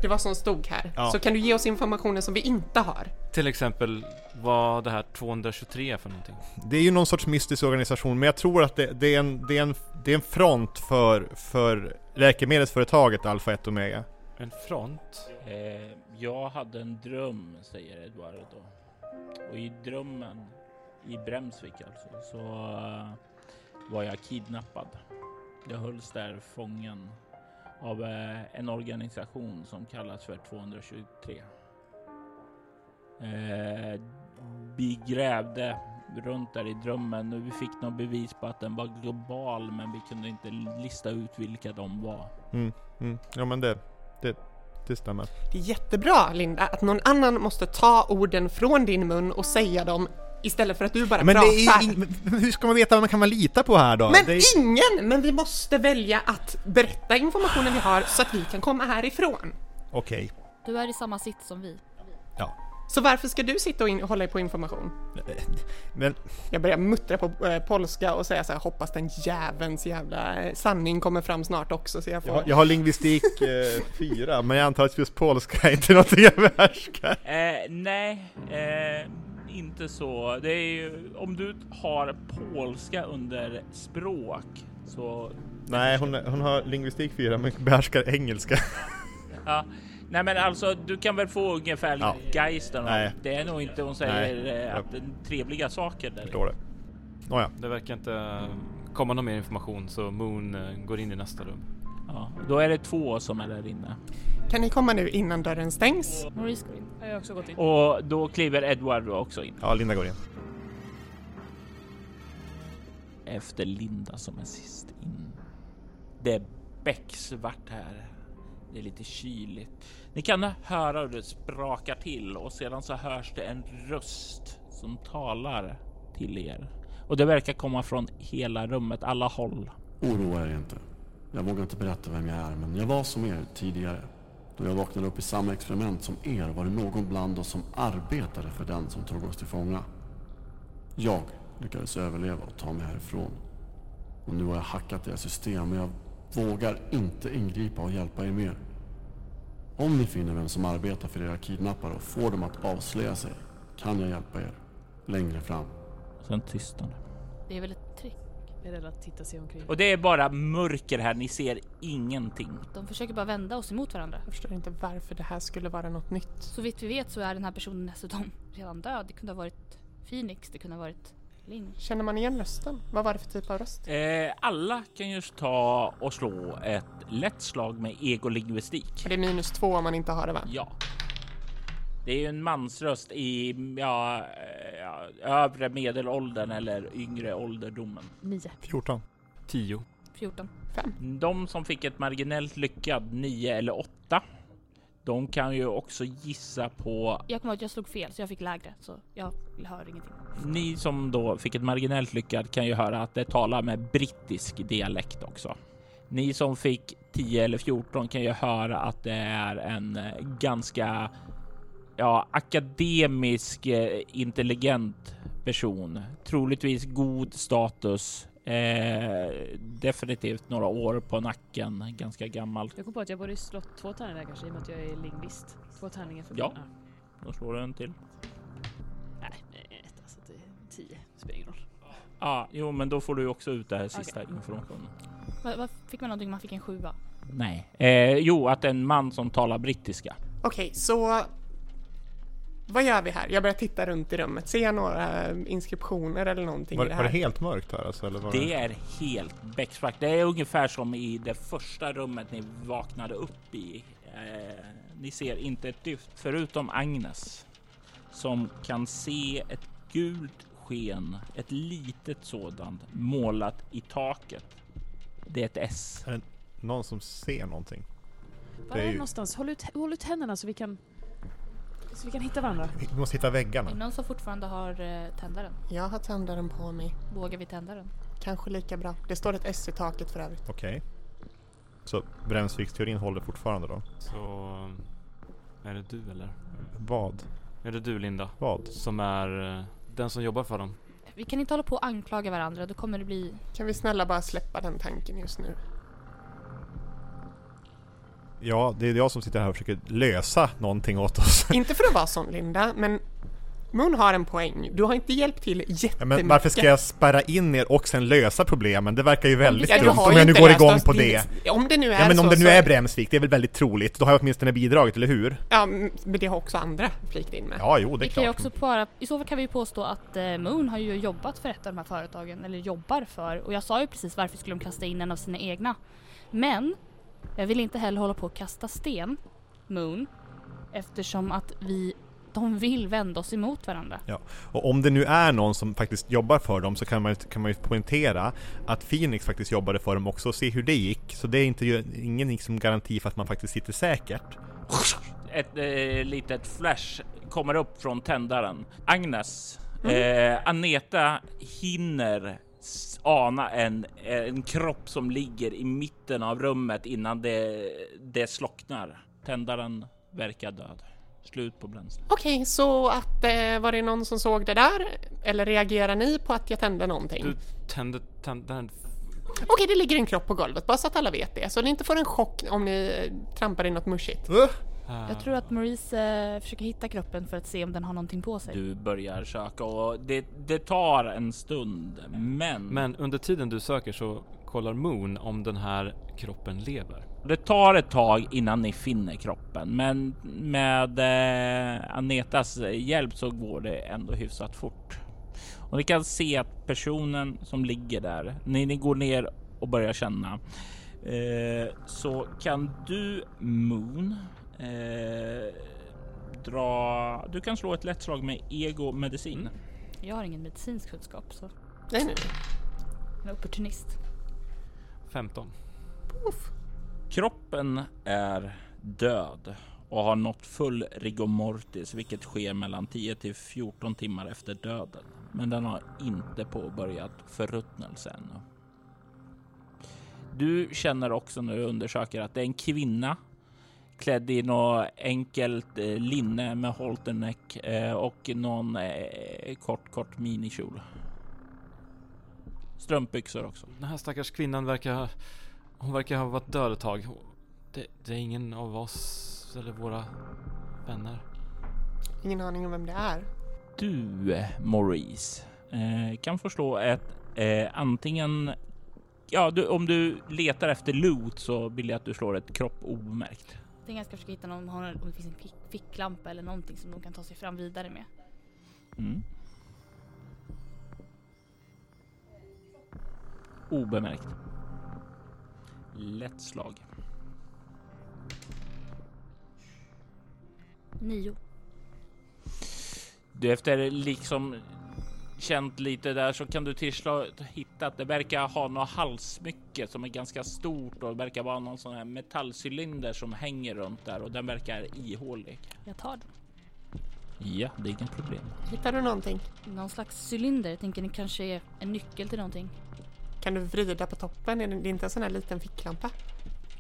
Det var som stod här. Ja. Så kan du ge oss informationen som vi inte har? Till exempel vad det här 223 är för någonting. Det är ju någon sorts mystisk organisation, men jag tror att det, det, är, en, det, är, en, det är en front för, för läkemedelsföretaget Alpha 1 Omega. En front? Eh, jag hade en dröm, säger Eduardo. Och i drömmen, i Bremsvik alltså, så eh, var jag kidnappad. Jag hölls där fången av eh, en organisation som kallas för 223. Eh, vi grävde runt där i drömmen och vi fick något bevis på att den var global men vi kunde inte lista ut vilka de var. Mm, mm. Ja men det, det, det stämmer. Det är jättebra, Linda, att någon annan måste ta orden från din mun och säga dem istället för att du bara Men, det pratar. ing- men hur ska man veta vad man kan man lita på här då? Men det är, ingen! Men vi måste välja att berätta informationen vi har så att vi kan komma härifrån. Okej. Du är i samma sitt som vi. Så varför ska du sitta och in- hålla på information? Men Jag börjar muttra på eh, polska och säga så här, hoppas den jävelns jävla eh, sanning kommer fram snart också så jag jag får... har, jag har lingvistik 4, men jag antar att just polska är inte någonting jag behärskar. Eh, nej, eh, inte så. Det är ju om du har polska under språk så. Nej, hon, hon har lingvistik 4 men behärskar engelska. Ja, nej, men alltså du kan väl få ungefär Ja. geisten. Nej. Det är nog inte hon säger eh, att det är trevliga saker där. Förstår det. Nåja. Det verkar inte komma någon mer information så Moon eh, går in i nästa rum. Ja, då är det två som är där inne Kan ni komma nu innan dörren stängs? Maurice går in. Jag har också gått in. och då kliver Edward också in Ja, Linda går in. efter Linda som är sist in. Det är becksvart här. Det är lite kyligt. Ni kan höra hur det sprakar till och sedan så hörs det en röst som talar till er. Och det verkar komma från hela rummet, alla håll. Oroa er inte. Jag vågar inte berätta vem jag är, men jag var som er tidigare. Då jag vaknade upp i samma experiment som er var det någon bland oss som arbetade för den som tog oss till fånga. Jag lyckades överleva och ta mig härifrån. Och nu har jag hackat deras system, men jag vågar inte ingripa och hjälpa er mer. Om ni finner vem som arbetar för era kidnappare och får dem att avslöja sig kan jag hjälpa er längre fram. Sen tystnar det. Det är väl ett trick. Rädd att titta sig omkring. Och det är bara mörker här, ni ser ingenting. De försöker bara vända oss emot varandra. Jag förstår inte varför det här skulle vara något nytt. Så vitt vi vet så är den här personen dessutom redan död. Det kunde ha varit Phoenix, det kunde ha varit Ling. Känner man igen rösten? Vad var det för typ av röst? Eh, alla kan just ta och slå ett lätt slag med egolingvistik. Det är minus två om man inte har det va? Ja. Det är ju en mansröst i ja, eh, övre medelåldern eller yngre ålderdomen. 9. 14. 10. 14. De som fick ett marginellt lyckad 9 eller 8. De kan ju också gissa på Jag kommer ihåg att jag slog fel så jag fick lägre så jag hör ingenting. Ni som då fick ett marginellt lyckad kan ju höra att det talar med brittisk dialekt också. Ni som fick 10 eller 14 kan ju höra att det är en eh, ganska ja, akademisk, eh, intelligent person. Troligtvis god status. Eh, definitivt några år på nacken, ganska gammal. Jag kom på att jag borde slått två tärningar kanske i och med att jag är lingvist. Två tärningar för Ja. Då slår du en till. Nej, nej, ett, alltså det är tio. Spelar ingen roll. Ja, jo, men då får du också ut det här sista informationen. Vad, vad fick man någonting man fick en sjua? Nej, eh, jo, att en man som talar brittiska. Okej, så vad gör vi här? Jag börjar titta runt i rummet. Ser jag några inskriptioner eller någonting Var, i det var det helt mörkt här alltså? Eller var Det är helt becksvart. Det är ungefär som i det första rummet ni vaknade upp i. Eh, ni ser inte ett dyft förutom Agnes som kan se ett gult sken, ett litet sådant målat i taket. Det är ett S. Är det någon som ser någonting? Var Det är är det ju- någonstans? Håll ut, håll ut händerna så vi kan... Så vi kan hitta varandra. Vi måste hitta Är väggarna. det någon som fortfarande har eh, tändaren? Jag har tändaren på mig. Vågar vi tända den? Kanske lika bra. Det står ett S i taket för övrigt. Okej. Så Bremsviksteorin håller fortfarande då? Så... Är det du eller? Vad? Är det du Linda? Vad? Som är eh, den som jobbar för dem? Vi kan inte hålla på och anklaga varandra, då kommer det bli... Kan vi snälla bara släppa den tanken just nu? Ja, det är jag som sitter här och försöker lösa någonting åt oss. Inte för att vara sån Linda, men Moon har en poäng. Du har inte hjälpt till Ja, jättemycket. men varför ska jag spärra in er och sen lösa problemen? Det verkar ju väldigt dumt om jag nu går igång på det. Om det nu är Ja men om så, det nu så... är Bremsvik, det är väl väldigt troligt. Då har jag åtminstone bidragit, eller hur? Ja, men det har också andra flikt in med. Ja, jo det Vi är kan ju klart. också bara, I så fall kan vi ju påstå att eh, Moon har ju jobbat för ett av de här företagen, eller jobbar för. Och jag sa ju precis varför skulle de kasta in en av sina egna. Men jag vill inte heller hålla på och kasta sten, Moon, eftersom att vi, de vill vända oss emot varandra. Och om det nu är någon som faktiskt jobbar för dem så kan man, kan man ju poängtera att Phoenix faktiskt jobbade för dem också och se hur det gick. Så det är inte ingen liksom garanti för att man faktiskt sitter säkert. Ett eh, litet flash kommer upp från tändaren. Agnes, eh, Aneta hinner ana en, en kropp som ligger i mitten av rummet innan det, det slocknar. Tändaren verkar död. Slut på bränsle. Okej, så att eh, var det någon som såg det där? Eller reagerar ni på att jag tände någonting? Du tände, den... Okej, det ligger en kropp på golvet, bara så att alla vet det. Så ni inte får en chock om ni trampar i något mushigt. Uh, Jag tror att Maurice eh, försöker hitta kroppen för att se om den har någonting på sig. Du börjar söka och det, det tar en stund, men, Men under tiden du söker så kollar Moon om den här kroppen lever. det tar ett tag innan ni finner kroppen. Men med eh, Anetas hjälp så går det ändå hyfsat fort. Och ni kan se att personen som ligger där, när ni går ner och börjar känna, eh, så kan du Moon eh, dra. Du kan slå ett lätt slag med ego medicin. Jag har ingen medicinsk kunskap så Nej, nej. jag är opportunist. 15. Kroppen är död och har nått full rigor mortis, vilket sker mellan 10 till 14 timmar efter döden. Men den har inte påbörjat förruttnelse ännu. Du känner också när du undersöker att det är en kvinna klädd i något enkelt eh, linne med halterneck eh, och någon eh, kort, kort minikjol. Strumpbyxor också. Den här stackars kvinnan verkar... Hon verkar ha varit död ett tag. Det, det är ingen av oss eller våra vänner. Ingen aning om vem det är. Du, Maurice, eh, kan få slå ett eh, antingen... Ja, du, om du letar efter loot så vill jag att du slår ett kropp obemärkt antingen ska försöka hitta någon, om det finns en ficklampa eller någonting som de kan ta sig fram vidare med. Mm. Obemärkt. Lätt slag. Nio. Du efter liksom känt lite där så kan du till slut hitta att det verkar ha något halssmycke som är ganska stort och det verkar vara någon sån här metallcylinder som hänger runt där och den verkar ihålig. Jag tar den. Ja, det är inget problem. Hittar du någonting? Någon slags cylinder. Jag tänker det kanske är en nyckel till någonting. Kan du vrida på toppen? Är det det är inte en sån här liten ficklampa?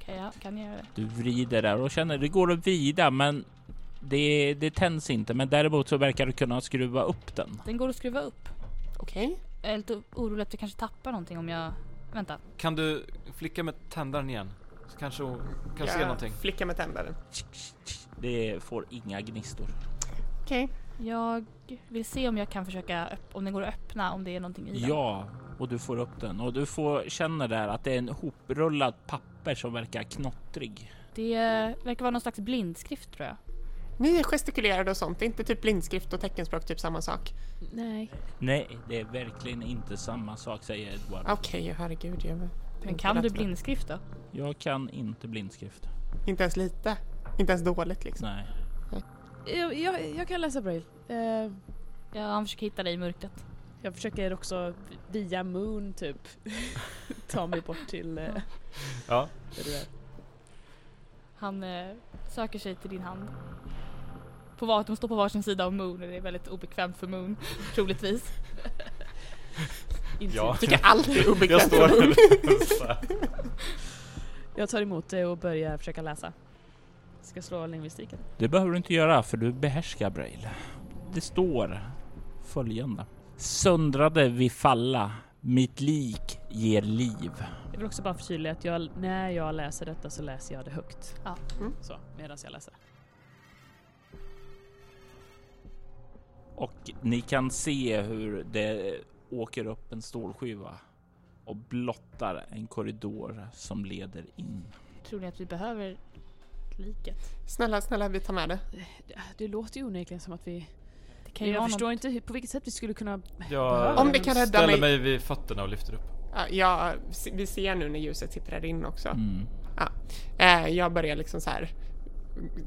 Kan jag, kan jag göra det? Du vrider där och känner det går att vrida, men det, det tänds inte. Men däremot så verkar du kunna skruva upp den. Den går att skruva upp. Okej. Jag är lite orolig att vi kanske tappar någonting om jag... Vänta. Kan du flicka med tändaren igen? Så kanske hon kan se någonting. flickar med tändaren. Det får inga gnistor. Okej. Jag vill se om jag kan försöka öpp- om den går att öppna om det är någonting i den. Ja, och du får upp den och du får känna där att det är en hoprullad papper som verkar knottrig. Det verkar vara någon slags blindskrift tror jag. Ni är gestikulerade och sånt, det är inte typ blindskrift och teckenspråk typ samma sak? Nej. Nej, det är verkligen inte samma sak, säger Edward. Okej, herregud. Jag Men kan du blindskrift då? Jag kan inte blindskrift. Inte ens lite? Inte ens dåligt liksom? Nej. Jag, jag, jag kan läsa braille. Eh, Ja, han försöker hitta dig i mörkret. jag försöker också via Moon typ ta mig bort till eh, Ja. där du är. Han eh, söker sig till din hand. På var, de står på varsin sida av Moon och det är väldigt obekvämt för Moon, troligtvis. Inte- Ja. Jag tycker allt är Jag obekvämt står för här. Jag tar emot det och börjar försöka läsa. Ska slå lingvistiken. Det behöver du inte göra för du behärskar Braille. Det står följande. Söndrade vi falla, mitt lik ger liv. Jag vill också bara förtydliga att jag, när jag läser detta så läser jag det högt. Ja. Mm. Så, medan jag läser. Och ni kan se hur det åker upp en stålskiva och blottar en korridor som leder in. Tror ni att vi behöver liket? Snälla, snälla, vi tar med det. Det, det låter ju onekligen som att vi... Det kan ju jag vara förstår någon... inte hur, på vilket sätt vi skulle kunna... Jag Om det kan rädda ställer mig- mig vid fötterna och lyfter upp. Ja, Ja, vi ser nu när ljuset sipprar in också. Mm. Eh, jag börjar liksom så här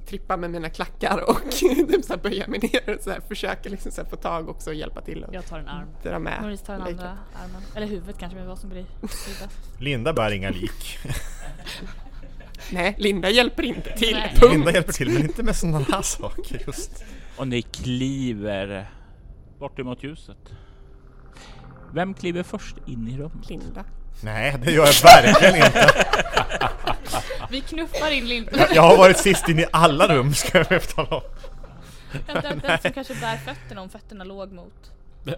trippa med mina klackar och typ så här böja mig ner och så här försöka liksom så här få tag också och hjälpa till och Jag tar en arm. dra med. Maurice tar den andra armen. Eller huvudet kanske, med vad som blir. Linda bär inga lik. Nej, Linda hjälper inte till. Nej. Punkt. Linda hjälper till men inte med sådana här saker just. Och ni kliver bort emot ljuset. Vem kliver först in i rummet? Linda. Nej, det gör jag verkligen inte. Vi knuffar in Lind... Jag, jag har varit sist in i alla rum ska jag tala om. Den, den som kanske bär fötterna om fötterna låg mot.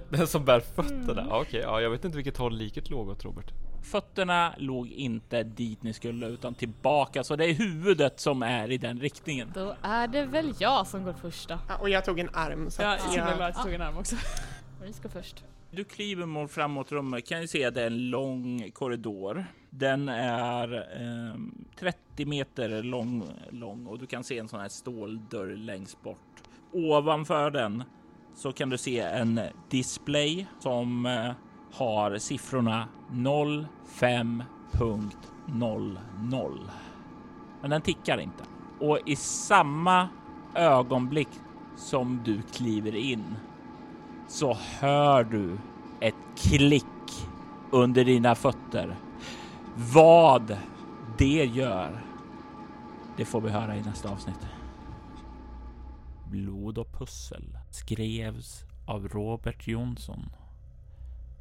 Den- som bär fötterna? Ja, Okej, ja, jag vet inte vilket håll liket låg åt Robert. Fötterna låg inte dit ni skulle utan tillbaka, så det är huvudet som är i den riktningen. Då är det väl jag som går först då. Ja, och jag tog en arm så att jag tog en arm också. Vi ska först. Du kliver mot framåt rummet kan ju se att det är en lång korridor. Den är eh, 30 meter lång, lång och du kan se en sån här ståldörr längst bort. Ovanför den så kan du se en display som eh, har siffrorna 05.00. Men den tickar inte. Och i samma ögonblick som du kliver in så hör du ett klick under dina fötter. Vad det gör, det får vi höra i nästa avsnitt. Blod och pussel skrevs av Robert Jonsson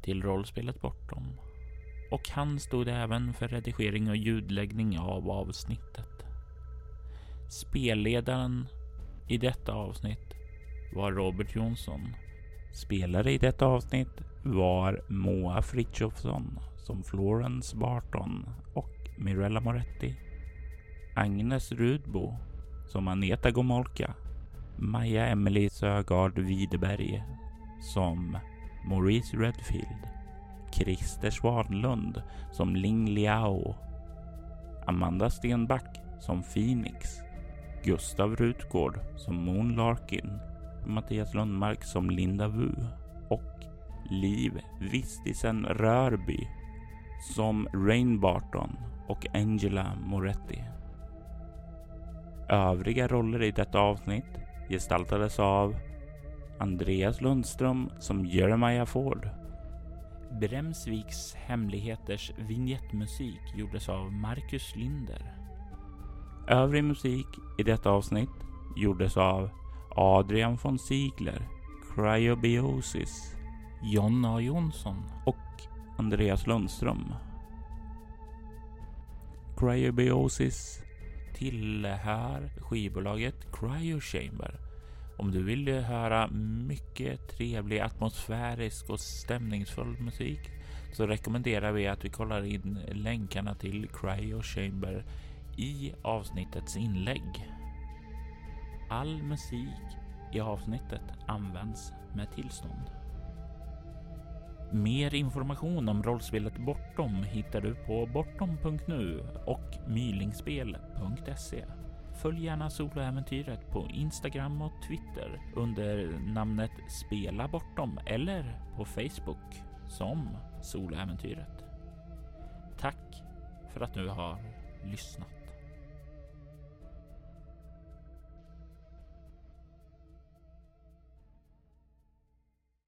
till rollspelet Bortom och han stod även för redigering och ljudläggning av avsnittet. Spelledaren i detta avsnitt var Robert Jonsson Spelare i detta avsnitt var Moa Frithiofsson som Florence Barton och Mirella Moretti. Agnes Rudbo som Aneta Gomolka. Maja Emily Sögaard Widerberg som Maurice Redfield. Christer Svanlund som Ling Liao. Amanda Stenback som Phoenix. Gustav Rutgård som Moon Larkin. Mattias Lundmark som Linda Wu och Liv Vistisen Rörby som Rain Barton och Angela Moretti. Övriga roller i detta avsnitt gestaltades av Andreas Lundström som Jeremiah Ford. Bremsviks hemligheters vignettmusik gjordes av Marcus Linder. Övrig musik i detta avsnitt gjordes av Adrian von Ziegler, Cryobiosis, John A Jonsson och Andreas Lundström. Cryobiosis tillhör skivbolaget Cryo Chamber. Om du vill höra mycket trevlig, atmosfärisk och stämningsfull musik så rekommenderar vi att vi kollar in länkarna till Cryo Chamber i avsnittets inlägg. All musik i avsnittet används med tillstånd. Mer information om rollspelet Bortom hittar du på bortom.nu och mylingspel.se. Följ gärna soloäventyret på Instagram och Twitter under namnet Spela Bortom eller på Facebook som Soloäventyret. Tack för att du har lyssnat.